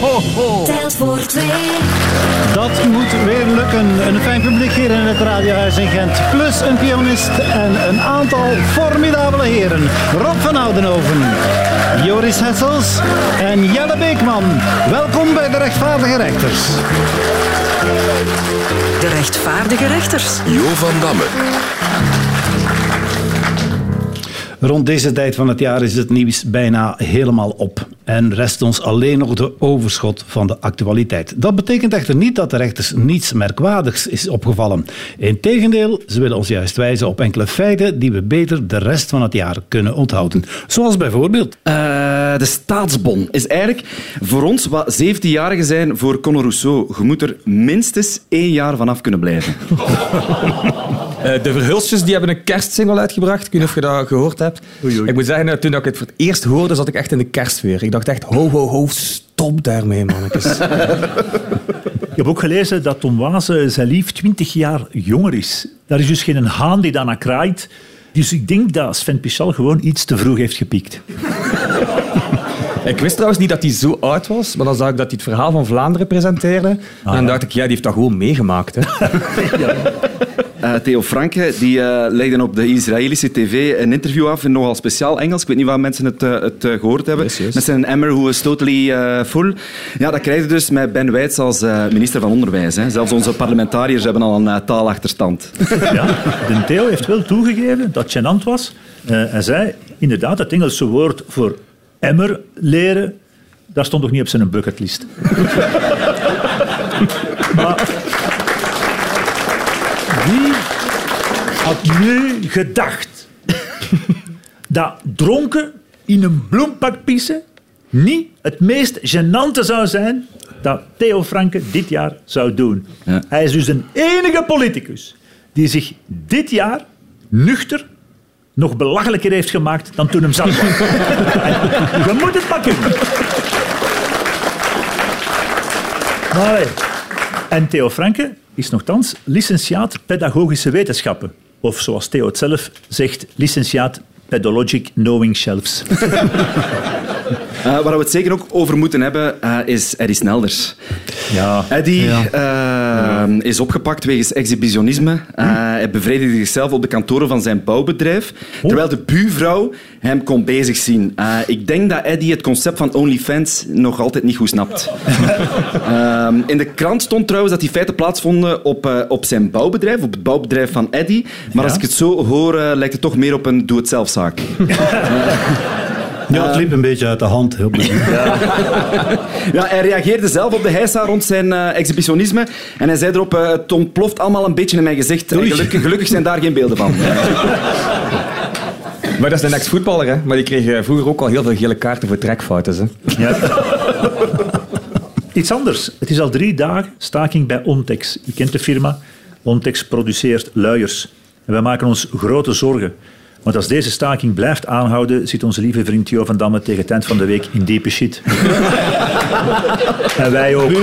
ho, ho. Telt voor twee. Dat moet weer lukken. Een fijn publiek hier in het Radiohuis in Gent. Plus een pianist en een aantal formidabele heren. Rob van Oudenhoven, Joris Hessels en Jelle Beekman. Welkom bij de rechtvaardige rechters. De rechtvaardige rechters. Jo van Damme. Rond deze tijd van het jaar is het nieuws bijna helemaal op. En rest ons alleen nog de overschot van de actualiteit. Dat betekent echter niet dat de rechters niets merkwaardigs is opgevallen. Integendeel, ze willen ons juist wijzen op enkele feiten die we beter de rest van het jaar kunnen onthouden. Zoals bijvoorbeeld... Eh, de staatsbon is eigenlijk voor ons wat 17-jarigen zijn voor Conor Rousseau. Je moet er minstens één jaar vanaf kunnen blijven. Eh, de Verhulstjes die hebben een kerstsingle uitgebracht. Ik weet niet of je dat gehoord hebt. Ik moet zeggen, eh, toen ik het voor het eerst hoorde, zat ik echt in de kerstfeer. Ik dacht echt, ho, ho, ho, stop daarmee, mannetjes. Ik heb ook gelezen dat Tom Waze zijn lief 20 jaar jonger is. Daar is dus geen haan die daarna kraait. Dus ik denk dat Sven Pichal gewoon iets te vroeg heeft gepikt. ik wist trouwens niet dat hij zo oud was, maar dan zag ik dat hij het verhaal van Vlaanderen presenteerde. en dan dacht ik, ja, die heeft dat gewoon meegemaakt. Hè. Eh, Theo Franke die, eh, legde op de Israëlische tv een interview af in nogal speciaal Engels. Ik weet niet of mensen het, eh, het eh, gehoord hebben. Yes, yes. Met zijn Emmer Who is Totally eh, Full. Ja, dat krijg je dus met Ben Wijts als minister van Onderwijs. Hè. Zelfs onze parlementariërs hebben al een taalachterstand. Ja, de Theo heeft wel toegegeven dat het gênant was. Eh, hij zei, inderdaad, het Engelse woord voor emmer leren, dat stond nog niet op zijn bucketlist. maar wie had nu gedacht dat dronken in een bloempak pissen niet het meest gênante zou zijn dat Theo Franke dit jaar zou doen. Ja. Hij is dus een enige politicus die zich dit jaar nuchter nog belachelijker heeft gemaakt dan toen hem zat was. Je moet het kunnen. Maar, en Theo Franke is nogthans licentiaat pedagogische wetenschappen. Of zoals Theo het zelf zegt, licentiaat pedologic knowing shelves. Eh, waar we het zeker ook over moeten hebben, eh, is Eddie Snelders. Ja. Eddie eh, is opgepakt wegens exhibitionisme. Eh, hij bevredigde zichzelf op de kantoren van zijn bouwbedrijf, terwijl de buurvrouw hem kon bezig zien. Eh, ik denk dat Eddie het concept van OnlyFans nog altijd niet goed snapt. Ehm, in de krant stond trouwens dat die feiten plaatsvonden op, eh, op zijn bouwbedrijf, op het bouwbedrijf van Eddie. Maar als ik het zo hoor, lijkt het toch meer op een doe-het-zelfzaak. Ja, het liep een beetje uit de hand. Heel benieuwd. Ja, hij reageerde zelf op de heisa rond zijn eh, exhibitionisme. En hij zei erop, eh, het ontploft allemaal een beetje in mijn gezicht. En gelukkig, gelukkig zijn daar geen beelden van. Maar dat is een ex-voetballer, hè. Maar die kreeg eh, vroeger ook al heel veel gele kaarten voor trekfouten, hè. Ja. Iets anders. Het is al drie dagen staking bij Ontex. Je kent de firma. Ontex produceert luiers. En wij maken ons grote zorgen. Want als deze staking blijft aanhouden, zit onze lieve vriend Jo van Damme tegen het eind van de week in diepe shit. en wij ook.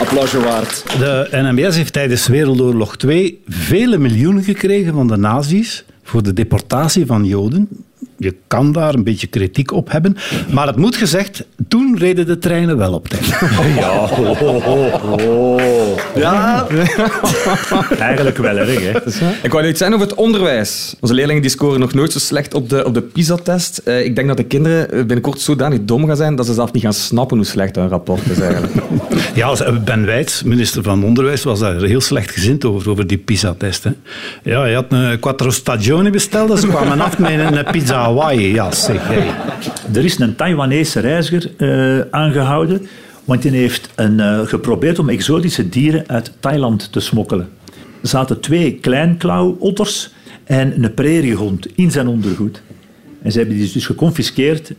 Applausje waard. De NMBS heeft tijdens Wereldoorlog 2 vele miljoenen gekregen van de nazi's voor de deportatie van Joden. Je kan daar een beetje kritiek op hebben. Maar het moet gezegd, toen reden de treinen wel op tijd. Ja, ho, ho, ho, ho. Ja, Eigenlijk wel erg, hè. Ik wou iets zeggen over het onderwijs. Onze leerlingen die scoren nog nooit zo slecht op de, op de PISA-test. Eh, ik denk dat de kinderen eh, binnenkort zodanig dom gaan zijn dat ze zelf niet gaan snappen hoe slecht hun rapport is eigenlijk. Ja, Ben Wijts, minister van Onderwijs, was daar heel slecht gezind over, over die PISA-test. hè. Ja, hij had een quattro stagioni besteld, dus ze kwamen af met een pizza Hawaii. Ja, zeg. Hey. Er is een Taiwanese reiziger eh, aangehouden, want die heeft een, eh, geprobeerd om exotische dieren uit Thailand te smokkelen. Er zaten twee kleinklauwotters en een prairiehond in zijn ondergoed. En ze hebben die dus geconfiskeerd.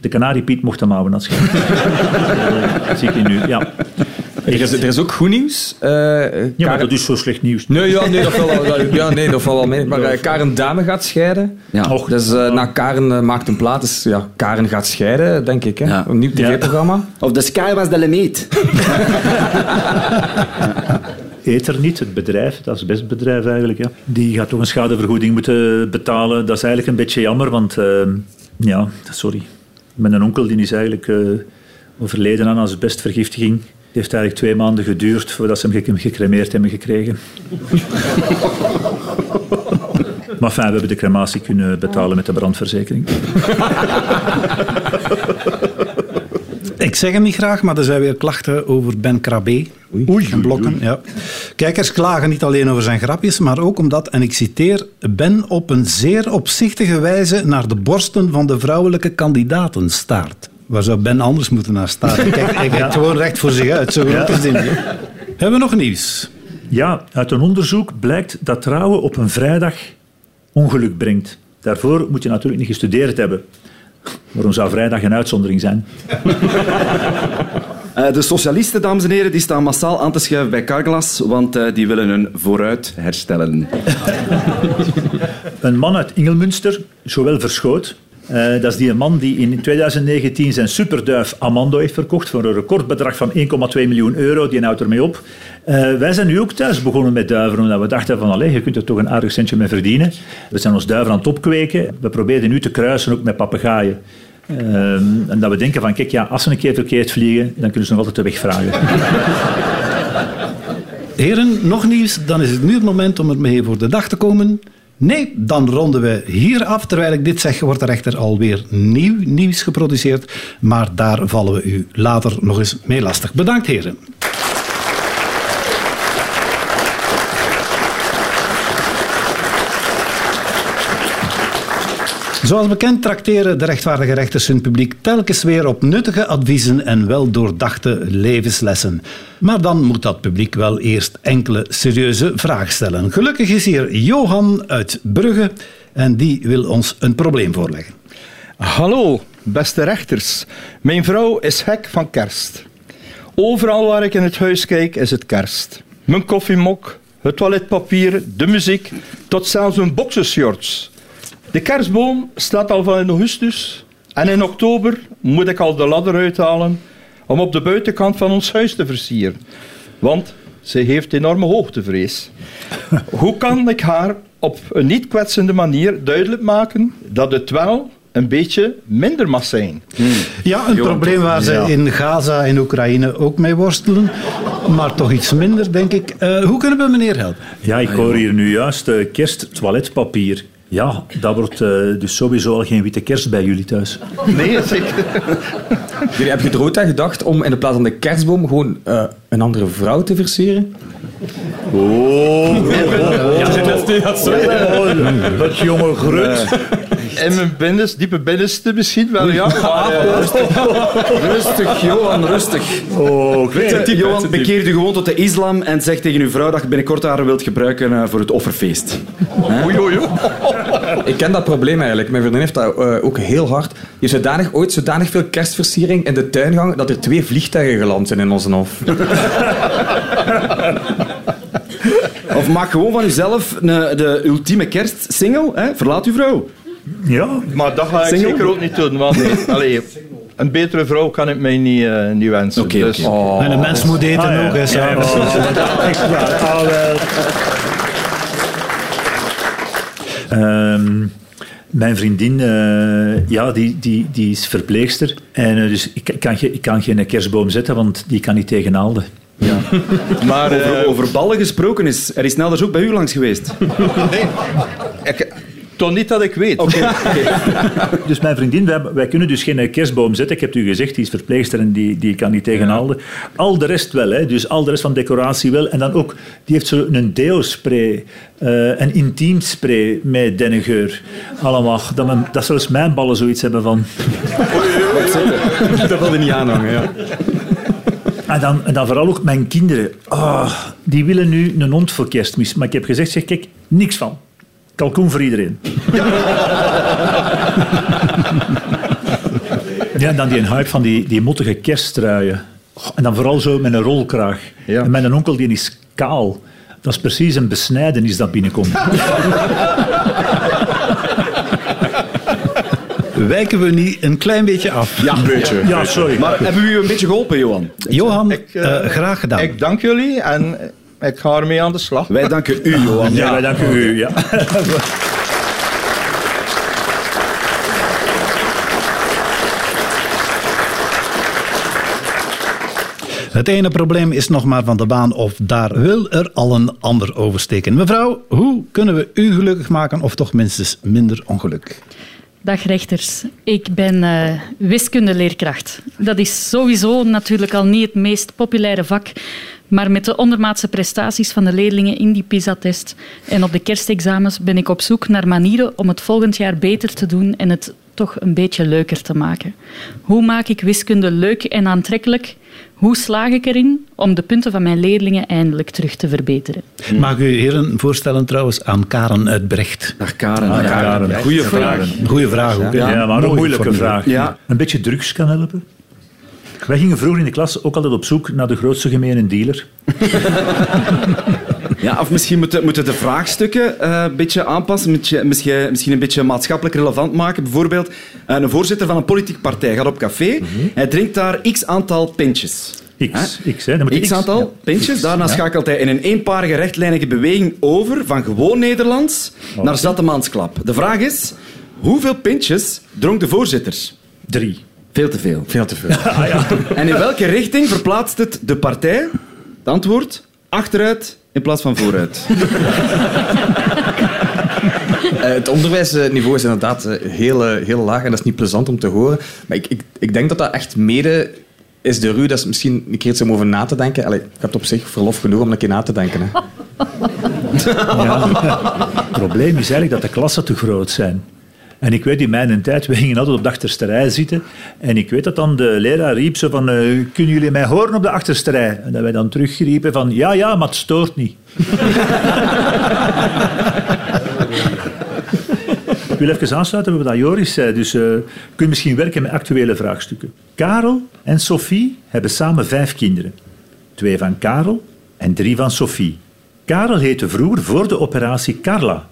De kanariepiet mocht hem houden als je. Dat zie ik nu, ja. Er is, er is ook goed nieuws. Eh, Ja, maar dat is zo slecht nieuws. Nee, ja, nee, dat valt wel, ja, nee, dat valt wel mee. Maar eh, Karen Dame gaat scheiden. Ja. Och, Dus eh, na Karen maakt een plaat. Dus ja, Karen gaat scheiden, denk ik. Hè? Ja. Een nieuw tv-programma. of the sky was the limit. Eter niet, het bedrijf, dat is best het bedrijf eigenlijk, ja. die gaat toch een schadevergoeding moeten betalen. Dat is eigenlijk een beetje jammer, want eh, ja, sorry. Mijn onkel die is eigenlijk eh, overleden aan asbestvergiftiging. Het heeft eigenlijk twee maanden geduurd voordat ze hem ge- gecremeerd hebben gekregen. maar fijn, we hebben de crematie kunnen betalen met de brandverzekering. Ik zeg hem niet graag, maar er zijn weer klachten over Ben Krabbe. Oei, en blokken. Ja. Kijkers klagen niet alleen over zijn grapjes, maar ook omdat, en ik citeer, Ben op een zeer opzichtige wijze naar de borsten van de vrouwelijke kandidaten staart. Waar zou Ben anders moeten naar staren? Kijk, hij kijkt gewoon recht voor zich uit. Zo groot is. Hebben we nog nieuws? Ja, uit een onderzoek blijkt dat trouwen op een vrijdag ongeluk brengt. Daarvoor moet je natuurlijk niet gestudeerd hebben. Waarom zou vrijdag een uitzondering zijn? Eh, de socialisten, dames en heren, die staan massaal aan te schuiven bij Carglass, want eh, die willen hun vooruit herstellen. Een man uit Ingelmünster, Joël Verschoot. Eh, dat is die man die in 2019 zijn superduif Amando heeft verkocht voor een recordbedrag van 1,2 miljoen euro. Die houdt ermee op. Eh, wij zijn nu ook thuis begonnen met duiven, omdat we dachten van, allee, je kunt er toch een aardig centje mee verdienen. We zijn ons duiven aan het opkweken. We proberen nu te kruisen ook met papegaaien. Ehm, en dat we denken van, kijk, ja, als ze een keer verkeerd vliegen, dan kunnen ze nog altijd de weg vragen. Heren, nog nieuws? Dan is het nu het moment om ermee voor de dag te komen. Nee, dan ronden we hier af. Terwijl ik dit zeg, wordt er echter alweer nieuw nieuws geproduceerd. Maar daar vallen we u later nog eens mee lastig. Bedankt, heren. Zoals bekend trakteren de rechtvaardige rechters hun publiek telkens weer op nuttige adviezen en wel doordachte levenslessen. Maar dan moet dat publiek wel eerst enkele serieuze vragen stellen. Gelukkig is hier Johan uit Brugge en die wil ons een probleem voorleggen. Hallo, beste rechters. Mijn vrouw is gek van kerst. Overal waar ik in het huis kijk is het kerst. Mijn koffiemok, het toiletpapier, de muziek, tot zelfs mijn boxershorts. De kerstboom staat al van in augustus en in oktober moet ik al de ladder uithalen om op de buitenkant van ons huis te versieren. Want ze heeft enorme hoogtevrees. Hoe kan ik haar op een niet kwetsende manier duidelijk maken dat het wel een beetje minder mag zijn? Ja, een probleem waar ze in Gaza en Oekraïne ook mee worstelen, maar toch iets minder, denk ik. Eh, hoe kunnen we meneer helpen? Ja, ik hoor hier nu juist uh, kerst toiletpapier. Ja, dat wordt uh, dus sowieso al geen witte kerst bij jullie thuis. Nee, zeker. Jullie hebben je er ooit aan gedacht om in de plaats van de kerstboom gewoon uh, een andere vrouw te versieren? Oh, ja, dat Wat jonge grut. In mijn binnenste, diepe binnenste misschien wel, ja. Maar, uh, rustig, Johan, rustig. Oh, Weet je, Johan, bekeer je gewoon tot de islam en zeg tegen uw vrouw dat je binnenkort haar wilt gebruiken uh, voor het offerfeest. Oei, oei, oei. Ik ken dat probleem eigenlijk. Mijn vriendin heeft dat ook heel hard. Je hebt zodanig, ooit zodanig veel kerstversiering in de tuin gehangen dat er twee vliegtuigen geland zijn in onze hof. of maak gewoon van uzelf een, de ultieme kerstsingle. Hè? Verlaat uw vrouw. Ja. Maar dat ga ik Single? zeker ook niet doen. Want allee, een betere vrouw kan ik mij niet, uh, niet wensen. Okay, dus. okay. Oh. En een mens moet eten ah, ook. Ja. Ja, ja. um, mijn vriendin, uh, ja, die, die, die is verpleegster. En uh, dus ik kan, ik kan geen kerstboom zetten, want die kan niet tegen naalden. Ja. Maar over, over ballen gesproken is, er is Nelders ook bij u langs geweest. nee, ik, toch niet dat ik weet. Okay, okay. dus mijn vriendin, wij, wij, kunnen dus geen kerstboom zetten. Ik heb u gezegd, die is verpleegster en die, die kan niet tegenhouden. Ja. Al de rest wel, hè. dus al de rest van decoratie wel. En dan ook, die heeft zo een deo-spray, uh, een intiem spray met dennengeur. Allemaal. Dat, men, dat zelfs mijn ballen zoiets hebben van... dat wilde niet aanhangen, ja. En dan, en dan vooral ook mijn kinderen. Oh, die willen nu een hond voor kerstmis. Maar ik heb gezegd, zeg, kijk, niks van. Kalkoen voor iedereen. Ja. ja, en dan die hype van die, die mottige kerststruien. Oh, en dan vooral zo met een rolkraag. Ja. En mijn onkel die is kaal. Dat is precies een besnijdenis dat binnenkomt. wijken we niet een klein beetje af. Ja, beetje. Ja, sorry. Maar hebben we u een beetje geholpen, Johan? Johan, eh, eh, graag gedaan. Ik dank jullie en ik ga ermee aan de slag. Wij danken u, Johan. Ja, wij danken u. Ja. Het ene probleem is nog maar van de baan of daar wil er al een ander oversteken. Mevrouw, hoe kunnen we u gelukkig maken of toch minstens minder ongeluk? Dag rechters, ik ben uh, wiskundeleerkracht. Dat is sowieso natuurlijk al niet het meest populaire vak, maar met de ondermaatse prestaties van de leerlingen in die PISA-test en op de kerstexamens ben ik op zoek naar manieren om het volgend jaar beter te doen en het toch een beetje leuker te maken. Hoe maak ik wiskunde leuk en aantrekkelijk? Hoe slaag ik erin om de punten van mijn leerlingen eindelijk terug te verbeteren? Mag u heren voorstellen trouwens aan Karen uit Brecht? Dag Karen. Ah, ja, Karen. Goeie vraag. Goeie vraag ook. Ja, maar een moeilijke vraag. Ja. Een beetje drugs kan helpen. Wij gingen vroeger in de klas ook altijd op zoek naar de grootste gemene dealer. Ja, of misschien moeten, moeten de vraagstukken uh, een beetje aanpassen, misschien, misschien een beetje maatschappelijk relevant maken. Bijvoorbeeld, uh, een voorzitter van een politieke partij gaat op café, mm -hmm. hij drinkt daar x aantal pintjes. X, X, hè? Dan x, x aantal ja. pintjes. Daarna ja. schakelt hij in een eenparige rechtlijnige beweging over van gewoon Nederlands okay. naar zatemansklap. De vraag is, hoeveel pintjes dronk de voorzitter? Drie. Veel te veel. Veel te veel. ah, ja. En in welke richting verplaatst het de partij? Het antwoord, achteruit in plaats van vooruit. Uh, het onderwijsniveau is inderdaad heel, heel laag en dat is niet plezant om te horen. Maar ik, ik, ik denk dat dat echt mede is de RU, dat is misschien een keer iets om over na te denken. Allee, ik heb op zich verlof genoeg om een keer na te denken. Hè. Ja. Het probleem is eigenlijk dat de klassen te groot zijn. En ik weet in mijn tijd, we gingen altijd op de achterste rij zitten. En ik weet dat dan de leraar riep zo van, uh, kunnen jullie mij horen op de achterste rij? En dat wij dan terugriepen van, ja, ja, maar het stoort niet. ik wil even aansluiten bij wat Joris zei. Dus uh, je misschien werken met actuele vraagstukken. Karel en Sophie hebben samen vijf kinderen. Twee van Karel en drie van Sophie. Karel heette vroeger voor de operatie Carla.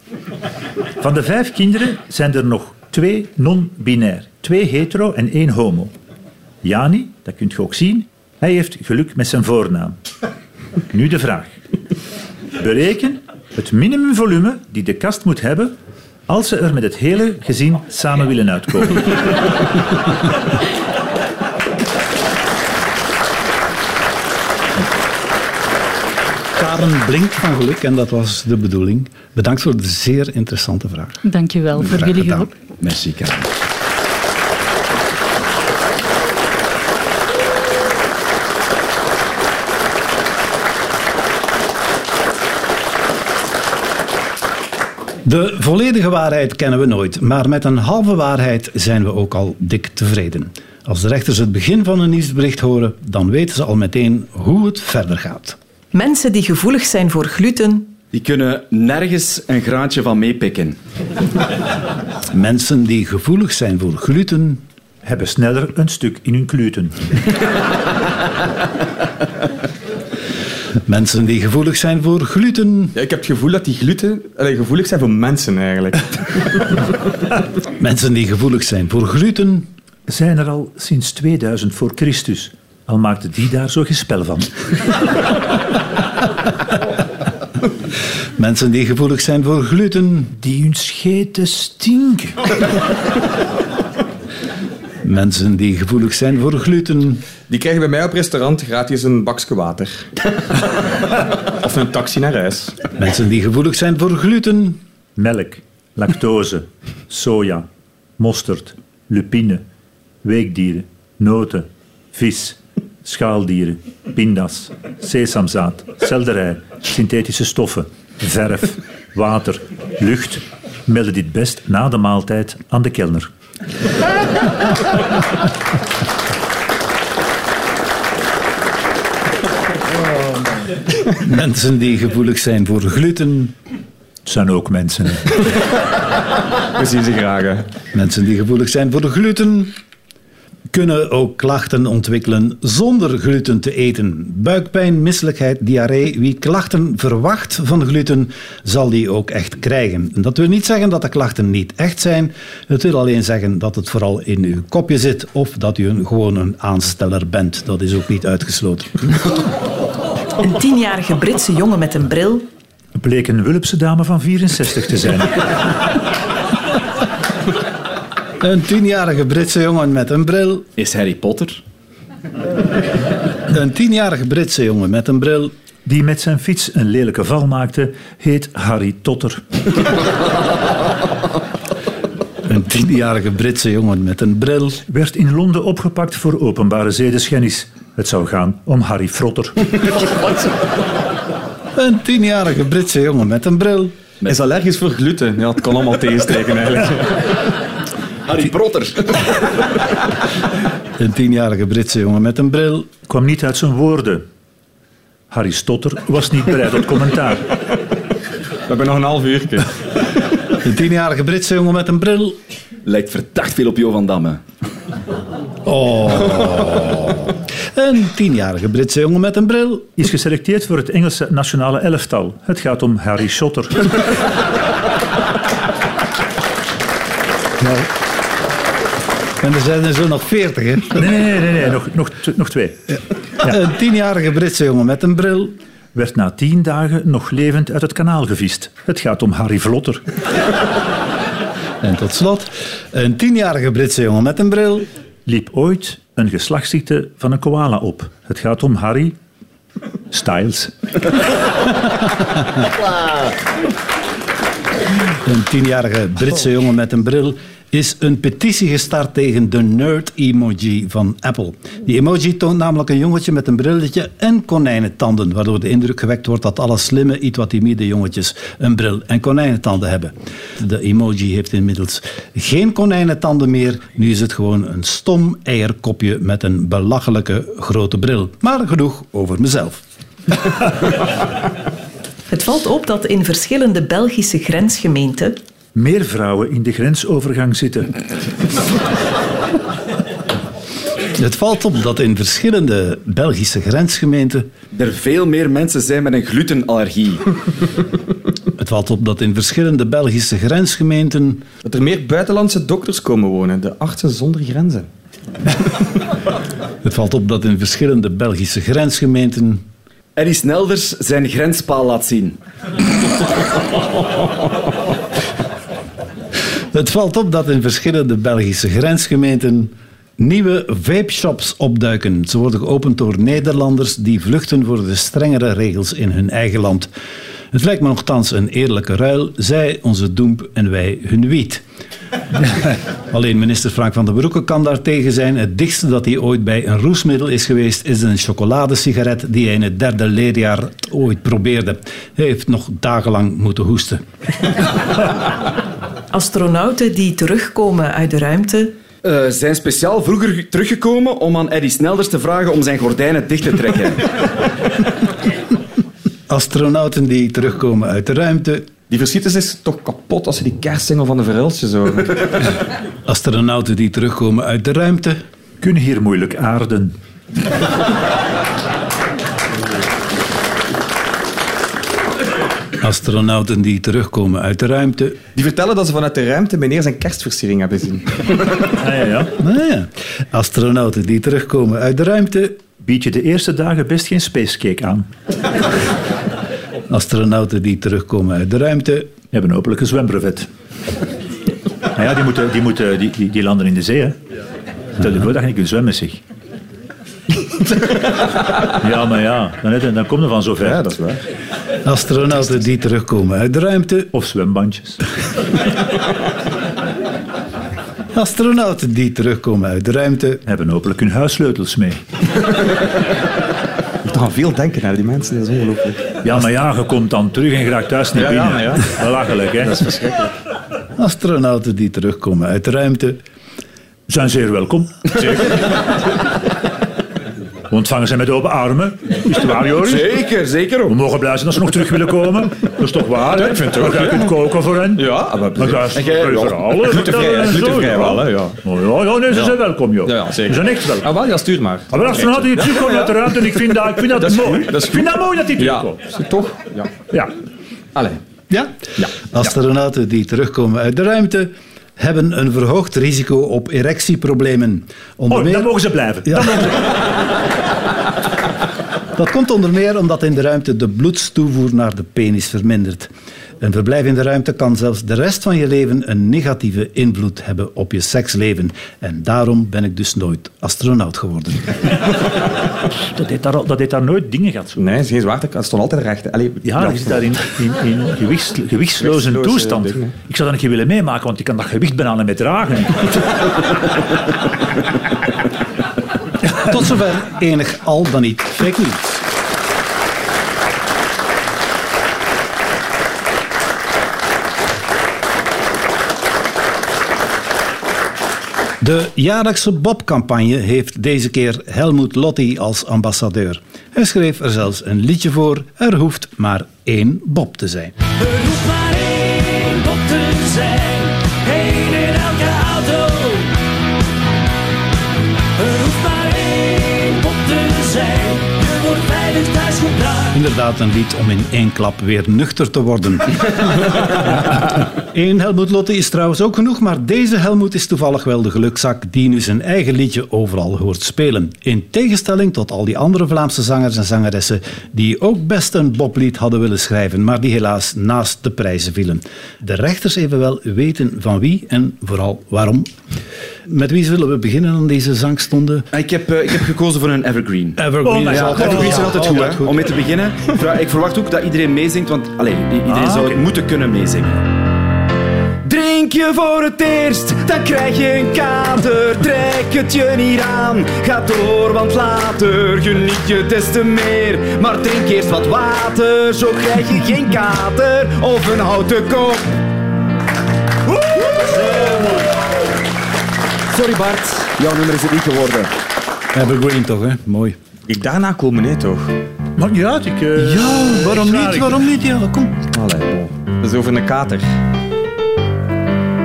Van de vijf kinderen zijn er nog twee non-binair. Twee hetero en één homo. Jani, dat kunt je ook zien, hij heeft geluk met zijn voornaam. Nu de vraag. Bereken het minimumvolume die de kast moet hebben als ze er met het hele gezin samen willen uitkomen. Karen blinkt van geluk en dat was de bedoeling. Bedankt voor de zeer interessante vraag. Dank u wel voor jullie hulp. Merci, Karen. De volledige waarheid kennen we nooit, maar met een halve waarheid zijn we ook al dik tevreden. Als de rechters het begin van een nieuwsbericht horen, dan weten ze al meteen hoe het verder gaat. Mensen die gevoelig zijn voor gluten. Die kunnen nergens een graantje van meepikken. Mensen die gevoelig zijn voor gluten. hebben sneller een stuk in hun gluten. Mensen die gevoelig zijn voor gluten. Ja, ik heb het gevoel dat die gluten allee, gevoelig zijn voor mensen eigenlijk. Mensen die gevoelig zijn voor gluten. Zijn er al sinds 2000 voor Christus. Al maakte die daar zo gespel van. Mensen die gevoelig zijn voor gluten. Die hun scheten stinken. Mensen die gevoelig zijn voor gluten. Die krijgen bij mij op restaurant gratis een bakje water. of een taxi naar huis. Mensen die gevoelig zijn voor gluten. Melk, lactose, soja, mosterd, lupine, weekdieren, noten, vis, schaaldieren, pindas, sesamzaad, selderij, synthetische stoffen, verf, water, lucht. Melden dit best na de maaltijd aan de kelner. Mensen die gevoelig zijn voor gluten. Het zijn ook mensen. We zien ze graag. Hè. Mensen die gevoelig zijn voor gluten kunnen ook klachten ontwikkelen zonder gluten te eten. Buikpijn, misselijkheid, diarree. Wie klachten verwacht van gluten, zal die ook echt krijgen. En dat wil niet zeggen dat de klachten niet echt zijn. Het wil alleen zeggen dat het vooral in uw kopje zit of dat u een, gewoon een aansteller bent. Dat is ook niet uitgesloten. Een tienjarige Britse jongen met een bril. Bleek een Wulpse dame van 64 te zijn. Een tienjarige Britse jongen met een bril. Is Harry Potter? Een tienjarige Britse jongen met een bril. Die met zijn fiets een lelijke val maakte, heet Harry Totter. Een tienjarige Britse jongen met een bril. Werd in Londen opgepakt voor openbare zedeschennis. Het zou gaan om Harry Frotter. Een tienjarige Britse jongen met een bril. Is allergisch voor gluten. Ja, het kan allemaal tegensteken eigenlijk. Harry Protter. Een tienjarige Britse jongen met een bril. Kwam niet uit zijn woorden. Harry Stotter was niet bereid tot commentaar. We hebben nog een half uurtje. Een tienjarige Britse jongen met een bril. Lijkt verdacht veel op Jo van Damme. Een tienjarige Britse jongen met een bril. Is geselecteerd voor het Engelse nationale elftal. Het gaat om Harry Schotter. En er zijn er zo nog veertig, hè? Nee, nee, nee, nee, nee, Nog, nog, nog twee. Een tienjarige Britse jongen met een bril. Werd na tien dagen nog levend uit het kanaal gevist. Het gaat om Harry Vlotter. En tot slot, een tienjarige Britse jongen met een bril. Liep ooit een geslachtsziekte van een koala op. Het gaat om Harry Styles. Een tienjarige Britse jongen met een bril is een petitie gestart tegen de nerd-emoji van Apple. Die emoji toont namelijk een jongetje met een brilletje en konijnentanden, waardoor de indruk gewekt wordt dat alle slimme, iets wat timide jongetjes een bril en konijnentanden hebben. De emoji heeft inmiddels geen konijnentanden meer, nu is het gewoon een stom eierkopje met een belachelijke grote bril. Maar genoeg over mezelf. Het valt op dat in verschillende Belgische grensgemeenten Meer vrouwen in de grensovergang zitten. Het valt op dat in verschillende Belgische grensgemeenten Er veel meer mensen zijn met een glutenallergie. Het valt op dat in verschillende Belgische grensgemeenten Dat er meer buitenlandse dokters komen wonen. De artsen zonder grenzen. Het valt op dat in verschillende Belgische grensgemeenten Eddie Snelders zijn grenspaal laat zien. Het valt op dat in verschillende Belgische grensgemeenten nieuwe vape-shops opduiken. Ze worden geopend door Nederlanders die vluchten voor de strengere regels in hun eigen land. Het lijkt me nogthans een eerlijke ruil. Zij onze doemp en wij hun wiet. Alleen minister Frank van den Broeke kan daar tegen zijn. Het dichtste dat hij ooit bij een roesmiddel is geweest is een chocoladesigaret die hij in het derde leerjaar ooit probeerde. Hij heeft nog dagenlang moeten hoesten. astronauten die terugkomen uit de ruimte Eh, zijn speciaal vroeger teruggekomen om aan Eddie Snelders te vragen om zijn gordijnen dicht te trekken. Astronauten die terugkomen uit de ruimte. Die verschieters is toch kapot als ze die kerstsingel van de Verhulstjes horen. Astronauten die terugkomen uit de ruimte. Kunnen hier moeilijk aarden. Astronauten die terugkomen uit de ruimte. Die vertellen dat ze vanuit de ruimte meneer zijn kerstversiering hebben zien. Ah, ja, ja. Nou ja. Astronauten die terugkomen uit de ruimte. Bied je de eerste dagen best geen spacecake aan. Astronauten die terugkomen uit de ruimte. Hebben hopelijk een zwembrevet. Nou ja, die, moeten, die, moeten, die, die, die landen in de zee, hè. Stel je voor dat je niet kunt zwemmen, zeg. Ja, maar ja, dan, net- dan kom je van zover. Ja, dat is waar. Astronauten die terugkomen uit de ruimte. Of zwembandjes. Astronauten die terugkomen uit de ruimte. Hebben hopelijk hun huissleutels mee. Je moet toch aan veel denken naar die mensen, dat is ongelooflijk. Ja, maar ja, je komt dan terug en je raakt thuis niet Ja, binnen. ja, ja. Belachelijk, hè. Dat is verschrikkelijk. Astronauten die terugkomen uit de ruimte. Zijn zeer welkom. Zeker. Ontvangen ze met open armen. Is het waar, Joris? Zeker, zeker. We mogen blij zijn dat ze nog terug willen komen. Dat is toch waar, hè? ik vind het ook, Dat ja. kunt koken voor hen. Ja, maar... Jij- ja, verhalen glutenvrij, glutenvrij ja. wel, hè, ja. Ja, ja, nee, ze zijn welkom, joh. Ja, zeker. Ze zijn echt welkom. Ah, wel, ja, stuur maar. Maar astronauten die terugkomen uit de ruimte, ik vind dat, ik vind dat, Dat is mooi. dat is ik vind dat mooi dat die Ja, terugkomen. toch? Ja. Ja. Allee. Ja? Ja. Astronauten die terugkomen uit de ruimte hebben een verhoogd risico op erectieproblemen. Onder Oh, meer- dan mogen ze blijven. Ja. Dan mogen ze- Dat komt onder meer omdat in de ruimte de bloedstoevoer naar de penis vermindert. Een verblijf in de ruimte kan zelfs de rest van je leven een negatieve invloed hebben op je seksleven. En daarom ben ik dus nooit astronaut geworden. Dat heeft daar, dat heeft daar nooit dingen gehad. Zo. Nee, geen zwaartekracht. Het stond altijd recht. Allee, Ja, je zit daar in, in, in gewichts, gewichtsloze Gewichtsloze toestand. dingen. Ik zou dat een keer willen meemaken, want je kan dat gewicht bijna niet meer dragen. Tot zover enig al dan niet fake news. De jaarlijkse Bob-campagne heeft deze keer Helmut Lotti als ambassadeur. Hij schreef er zelfs een liedje voor. Er hoeft maar één Bob te zijn. Inderdaad, een lied om in één klap weer nuchter te worden. Eén Helmut Lotte is trouwens ook genoeg, maar deze Helmut is toevallig wel de gelukzak die nu zijn eigen liedje overal hoort spelen. In tegenstelling tot al die andere Vlaamse zangers en zangeressen die ook best een Boblied hadden willen schrijven, maar die helaas naast de prijzen vielen. De rechters evenwel weten van wie en vooral waarom. Met wie zullen we beginnen aan deze zangstonde? Ik heb, eh, ik heb gekozen voor een evergreen. Evergreen God. altijd Evergreen is Ja, altijd goed, altijd hè? Om mee te beginnen. Ik verwacht ook dat iedereen meezingt, want allee, i- iedereen Ah, zou moeten kunnen meezingen. Drink je voor het eerst, dan krijg je een kater. Trek het je niet aan, ga door, want later geniet je des te meer. Maar drink eerst wat water, zo krijg je geen kater of een houten kop. Sorry Bart, jouw nummer is het niet geworden. Evergreen toch, hè? Mooi. Ik daarna komen, nee toch? Maakt niet uit. Ik, eh, Ja, waarom ik niet? Waarom niet? Ja, kom. Allee, bon. Dat is over een kater.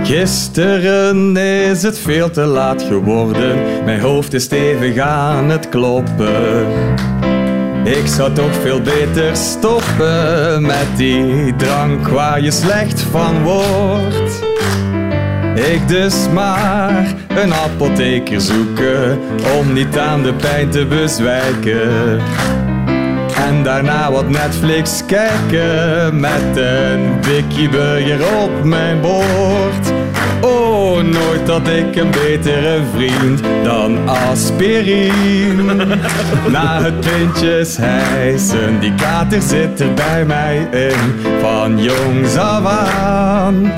Gisteren is het veel te laat geworden. Mijn hoofd is stevig aan het kloppen. Ik zou toch veel beter stoppen met die drank waar je slecht van wordt. Ik dus maar een apotheker zoeken om niet aan de pijn te bezwijken. En daarna wat Netflix kijken met een Bikkie Burger op mijn bord. Oh, nooit had ik een betere vriend dan aspirine. Na het pintjes hijsen, die kater zit er bij mij in, van jongs af aan.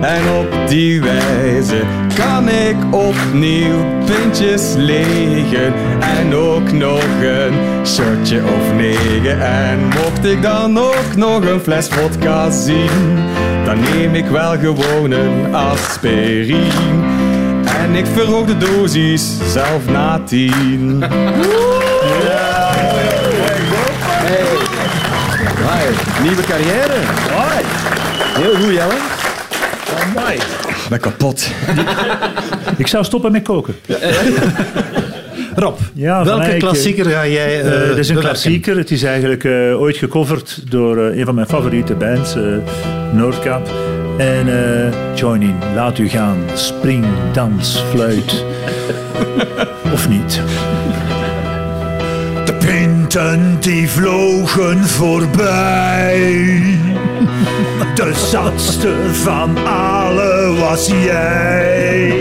En op die wijze kan ik opnieuw pintjes legen. En ook nog een shotje of negen. En mocht ik dan ook nog een fles vodka zien Dan neem ik wel gewoon een aspirine. En ik verhoog de dosis zelf na tien. Hey, nieuwe carrière. Heel goed, Jelle. Ik ben kapot Ik zou stoppen met koken. Rob, Ja, welke Eyck, klassieker ga jij Eh, eh het is een bewerken? klassieker. Het is eigenlijk eh, ooit gecoverd door eh, een van mijn favoriete bands, eh Noordkap. En eh, join in, laat u gaan. Spring, dans, fluit. of niet. De pinten die vlogen voorbij. De zatste van was jij.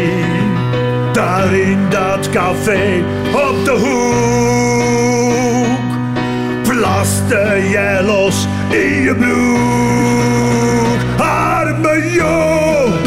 Daar in dat café op de hoek plaste jij los in je broek. Arme Joop,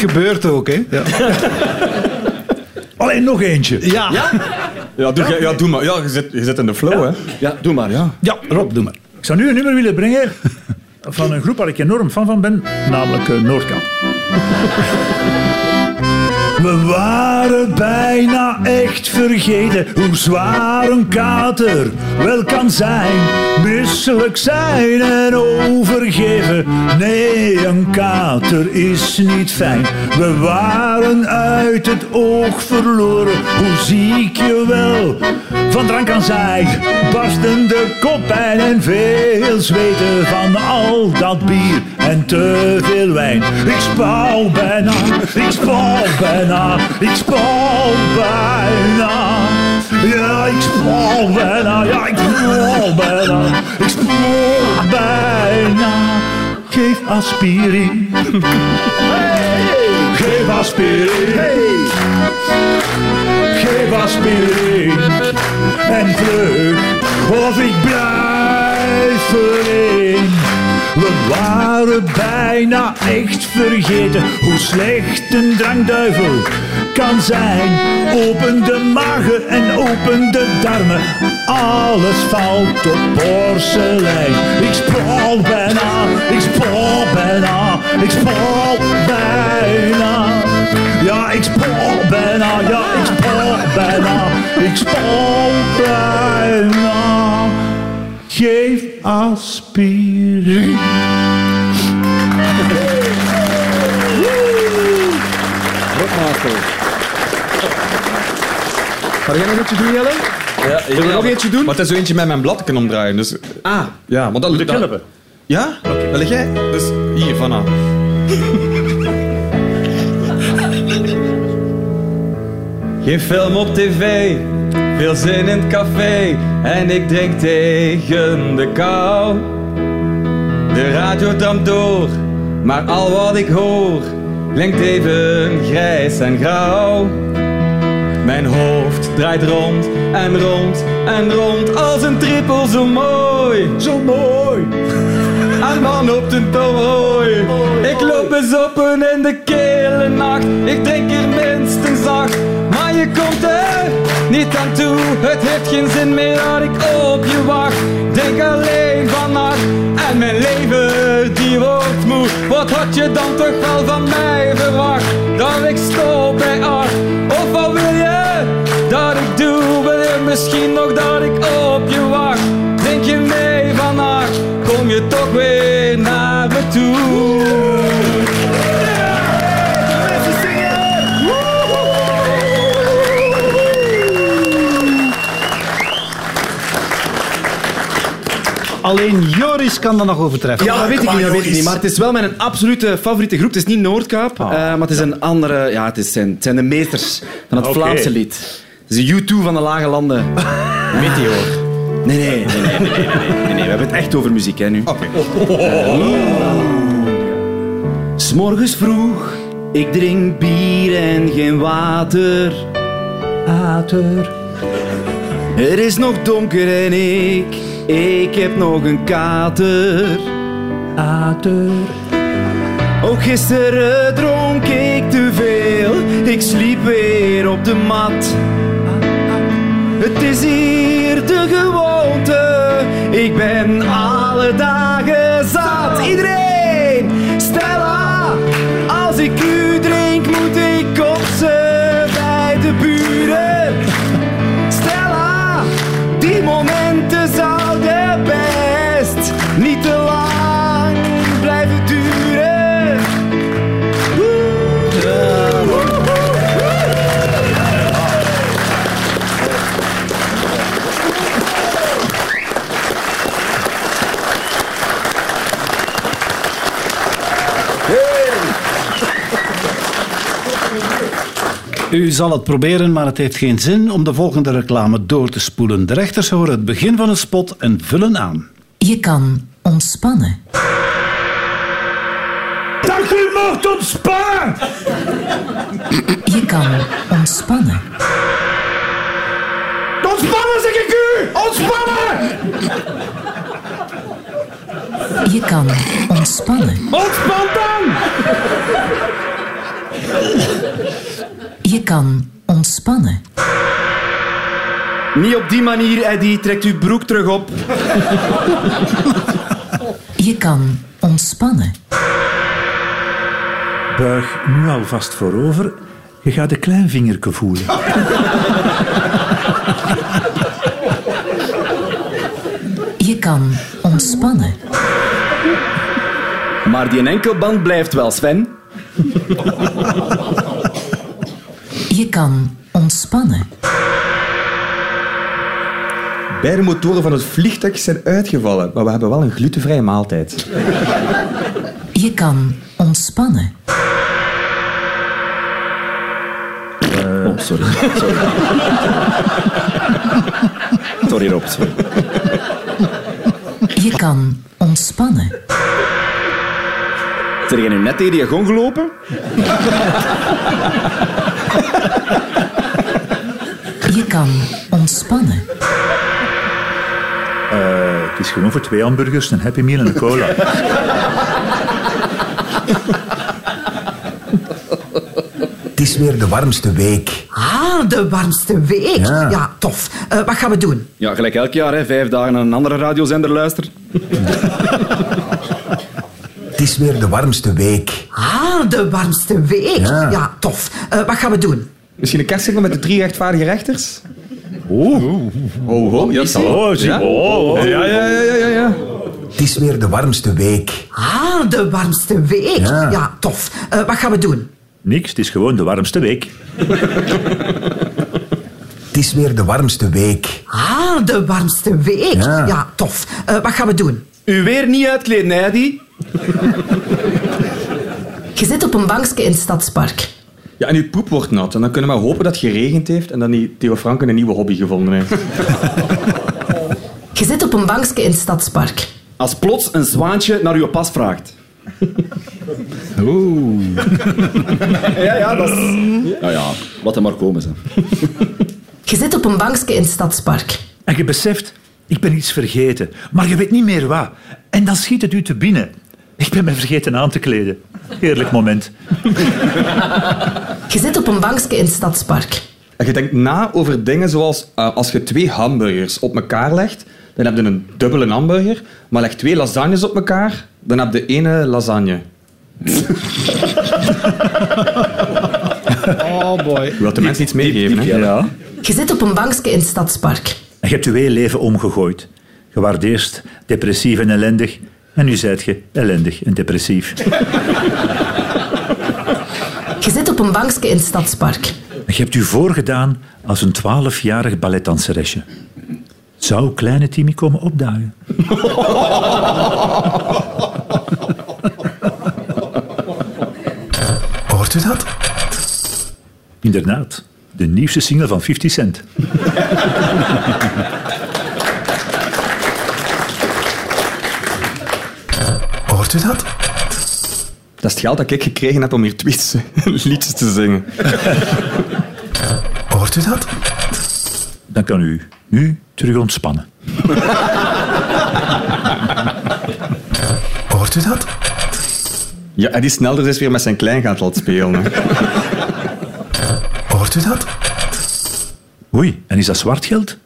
gebeurt ook, hè? Ja. Alleen nog eentje. Ja. ja. Ja, doe, ja, doe maar. Ja, je zit, je zit in de flow, hè. Ja, doe maar. Ja. Rob, doe maar. Ik zou nu een nummer willen brengen van een groep waar ik enorm fan van ben, namelijk eh, Noordkamp. We waren bijna echt vergeten hoe zwaar een kater wel kan zijn. Misselijk zijn en overgeven. Nee, een kater is niet fijn. We waren uit het oog verloren. Hoe ziek je wel van drank kan zijn. Barstende koppijn en veel zweten van al dat bier en te veel wijn. Ik spouw bijna, ik spouw bijna, ik spouw bijna. Ja, ik spouw bijna, ja, ik spouw bijna, ik spouw bijna. Geef aspirin. Geef aspirin. Geef aspirin. En vlug, of ik blijf erin. We waren bijna echt vergeten hoe slecht een drankduivel kan zijn. Open de magen en open de darmen, alles valt op porselein. Ik sprawl bijna, ik sprawl bijna, ik sprawl bijna. Ja, ik sprawl bijna, ja, ik bijna, ik sprawl bijna. Geef aspirin. Ga jij nog eentje doen, Jelle? Ja, Zullen we nog eentje doen? Maar het is zo eentje met mijn blad kunnen omdraaien. Dus, Ah, ja, maar dat De dat- kelpen. Ja? Dat lig jij? Dus hier, vanaf. Geen film op tv, veel zin in het café en ik drink tegen de kou. De radio damt door, maar al wat ik hoor klinkt even grijs en grauw. Mijn hoofd draait rond en rond en rond als een trippel zo mooi. Zo mooi. Een man op de tooi. Ik loop bezoppen in de kille nacht. Je komt er niet aan toe. Het heeft geen zin meer dat ik op je wacht. Denk alleen vannacht. En mijn leven die wordt moe. Wat had je dan toch wel van mij verwacht? Dat ik stop bij acht. Of wat wil je dat ik doe? Wil je misschien nog dat ik op je wacht? Alleen Joris kan dat nog overtreffen. Ja, dat weet ik niet, dat weet ik niet. Maar het is wel mijn absolute favoriete groep. Het is niet Noordkaap, Ah. eh, maar het is een andere... Ja, het, is zijn, het zijn de meesters van het. Vlaamse lied. Het is de U2 van de lage landen. Meteor. Nee, nee, nee, nee, nee, nee, nee, nee, nee. We hebben het echt over muziek, hè, nu. Oké. S'morgens vroeg, ik drink bier en geen water. Water. Het is nog donker en ik, ik heb nog een kater. Water. Ook gisteren dronk ik te veel, ik sliep weer op de mat. Het is hier de gewoonte, ik ben alle dagen zat. Iedereen, U zal het proberen, maar het heeft geen zin om de volgende reclame door te spoelen. De rechters horen het begin van een spot en vullen aan. Je kan ontspannen. Dat u mocht ontspannen! Je kan ontspannen. Ontspannen, zeg ik u! Ontspannen! Je kan ontspannen. Ontspan dan! Je kan ontspannen. Niet op die manier, Eddie. Trekt uw broek terug op. Je kan ontspannen. Buig nu alvast voorover Je gaat een klein vingerke voelen. Je kan ontspannen. Maar die enkelband blijft wel, Sven. Je kan ontspannen. Beide motoren van het vliegtuig zijn uitgevallen, maar we hebben wel een glutenvrije maaltijd. Je kan ontspannen. Oh, sorry. Sorry, sorry Rob. Sorry. Je kan ontspannen. Zijn jij nu net tegen die gong gelopen? Kan ontspannen. Eh, het is genoeg voor twee hamburgers, een Happy Meal en een cola. Het is weer de warmste week. Ah, de warmste week. Ja. Ja, tof. Eh, wat gaan we doen? Ja, gelijk elk jaar, hè. vijf dagen naar een andere radiozender luisteren. Het is weer de warmste week. Ah, de warmste week. Ja. Ja, tof. Eh, wat gaan we doen? Misschien een kerstsingel met de drie rechtvaardige rechters? Oh. Oh, oh, ja, zal. Oh, ja? oh. ja, ja, ja, ja, ja, ja. Het is weer de warmste week. Ah, de warmste week. Ja. Ja, tof. Eh, wat gaan we doen? Niks, het is gewoon de warmste week. Het is weer de warmste week. Ah, de warmste week. Ja. Ja, tof. Eh, wat gaan we doen? U weer niet uitkleden, hè, die? Je zit op een bankje in het stadspark. Ja, en uw poep wordt nat. En dan kunnen we hopen dat het geregend heeft en dat die Theo Franken een nieuwe hobby gevonden heeft. Je zit op een bankje in het stadspark. Als plots een zwaantje naar uw pas vraagt. Oeh. Ja, ja, dat is... Ja, ja, wat er maar komen, ze. Je zit op een bankje in het stadspark. En je beseft, ik ben iets vergeten, maar je weet niet meer wat. En dan schiet het u te binnen. Ik ben me vergeten aan te kleden. Heerlijk moment. Je zit op een bankje in het stadspark. En je denkt na over dingen zoals eh, als je twee hamburgers op elkaar legt, dan heb je een dubbele hamburger. Maar leg twee lasagnes op elkaar, dan heb je ene lasagne. Oh boy. Je wilt de mensen iets meegeven, hè? Ja. Je zit op een bankje in het stadspark. En je hebt je hele leven omgegooid. Je eerst depressief en ellendig. En nu zijt je ellendig en depressief. Je zit op een bankje in het stadspark. En je hebt u voorgedaan als een twaalfjarig balletdanseresje. Zou kleine Timmy komen opdagen? Hoort u dat? Inderdaad, de nieuwste single van 50 Cent. Hoort u dat? Dat is het geld dat ik gekregen heb om hier tweets, liedjes te zingen. Hoort u dat? Dan kan u nu terug ontspannen. Hoort u dat? Ja, Eddie Snelders is weer met zijn kleingaat aan het spelen. hè. Hoort u dat? Oei, en is dat zwart geld?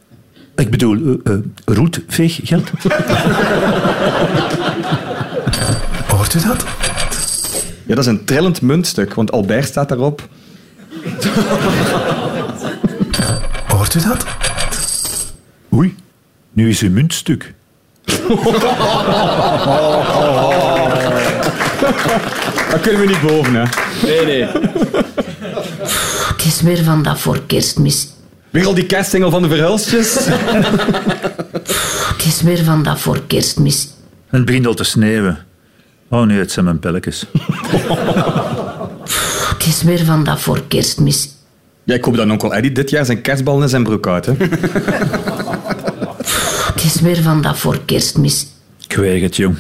Ik bedoel, eh eh, roetveeggeld? Hoort u dat? Ja, dat is een trillend muntstuk, want Albert staat daarop. Hoort u dat? Oei, nu is uw muntstuk. Dat kunnen we niet boven, hè. Nee, nee. Het is weer van dat voor kerstmis. Weer al die kerstsingel van de verhulstjes. Het is weer van dat voor kerstmis. Het begint al te sneeuwen. Oh nee, het zijn mijn pelletjes. Het is weer van dat voor kerstmis. Ja, ik hoop dat onkel Eddie dit jaar zijn kerstbal in zijn broek houdt, hè. Het is weer van dat voor kerstmis. Ik weet het, jong.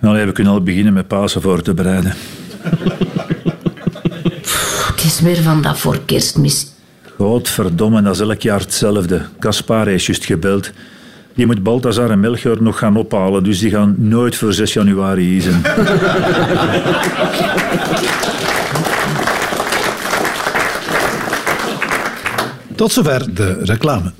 Nou, we kunnen al beginnen met Pasen voor te bereiden. Het is weer van dat voor kerstmis. Godverdomme, dat is elk jaar hetzelfde. Caspar is juist gebeld. Die moet Balthazar en Melchior nog gaan ophalen, dus die gaan nooit voor 6 januari zijn. Tot zover de reclame.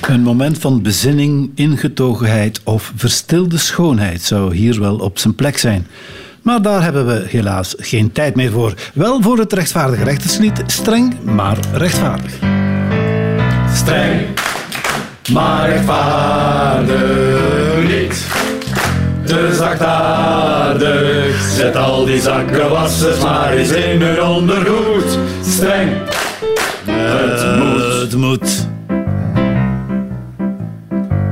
Een moment van bezinning, ingetogenheid of verstilde schoonheid zou hier wel op zijn plek zijn. Maar daar hebben we helaas geen tijd meer voor. Wel voor het rechtvaardige rechterslied, streng maar rechtvaardig. Streng, maar rechtvaardig niet. Te zachtaardig, zet al die zakkenwassers maar eens in hun ondergoed. Streng, het moet. Het moet.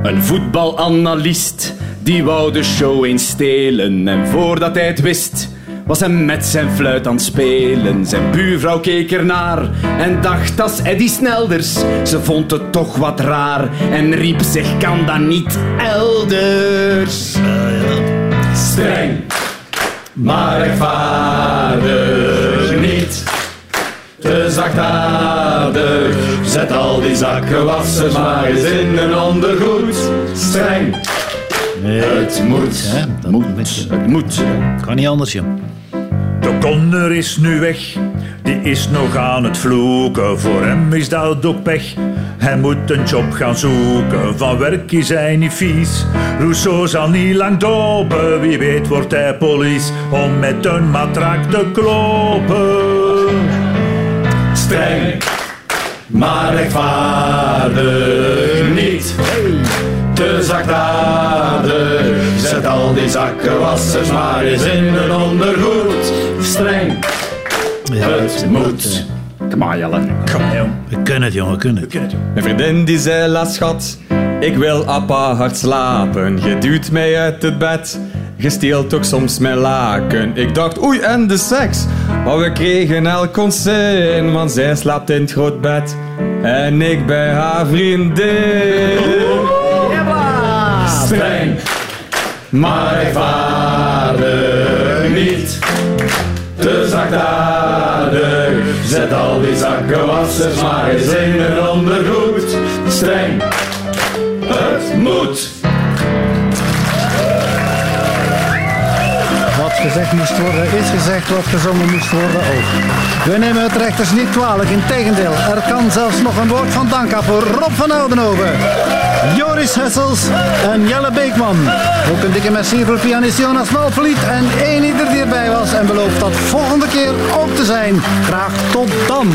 Een voetbalanalist die wou de show eens stelen. En voordat hij het wist, was hij met zijn fluit aan het spelen. Zijn buurvrouw keek ernaar en dacht dat is Eddie Snelders. Ze vond het toch wat raar en riep zich kan dat niet elders. Streng, maar rechtvaardig niet. Te zachtaardig, zet al die zakkenwassers maar eens in een ondergoed. Streng, het moet. Hè, dat moet. Het moet. Kan niet anders, joh. De Conner is nu weg, die is nog aan het vloeken. Voor hem is dat ook pech. Hij moet een job gaan zoeken, van werk is hij niet vies. Rousseau zal niet lang dopen, wie weet wordt hij police om met een matrak te kloppen. Streng, maar rechtvaardig niet. Te zachtaardig, zet al die zakkenwassers maar eens in een ondergoed. Streng, het moet. Kom aan, Jelle. Kom maar, jong. We kunnen het, jongen, we kunnen het. Mijn vriendin die zei laat schat, ik wil appa hard slapen. Je duwt mij uit het bed, je steelt ook soms mijn laken. Ik dacht oei en de seks, maar we kregen elk consent. Want zij slaapt in het groot bed en ik bij haar vriendin. Maar rechtvaardig niet. Te zachtaardig, zet al die zakkenwassers maar eens in een ondergoed. Streng, het moet. Gezegd moest worden, is gezegd. Wat gezongen moest worden ook. We nemen het rechters niet kwalijk. Integendeel, er kan zelfs nog een woord van dank aan voor Rob van Oudenhoven, Joris Hessels en Jelle Beekman. Ook een dikke merci voor pianist Jonas Malvliet en één ieder die erbij was en belooft dat volgende keer ook te zijn. Graag tot dan.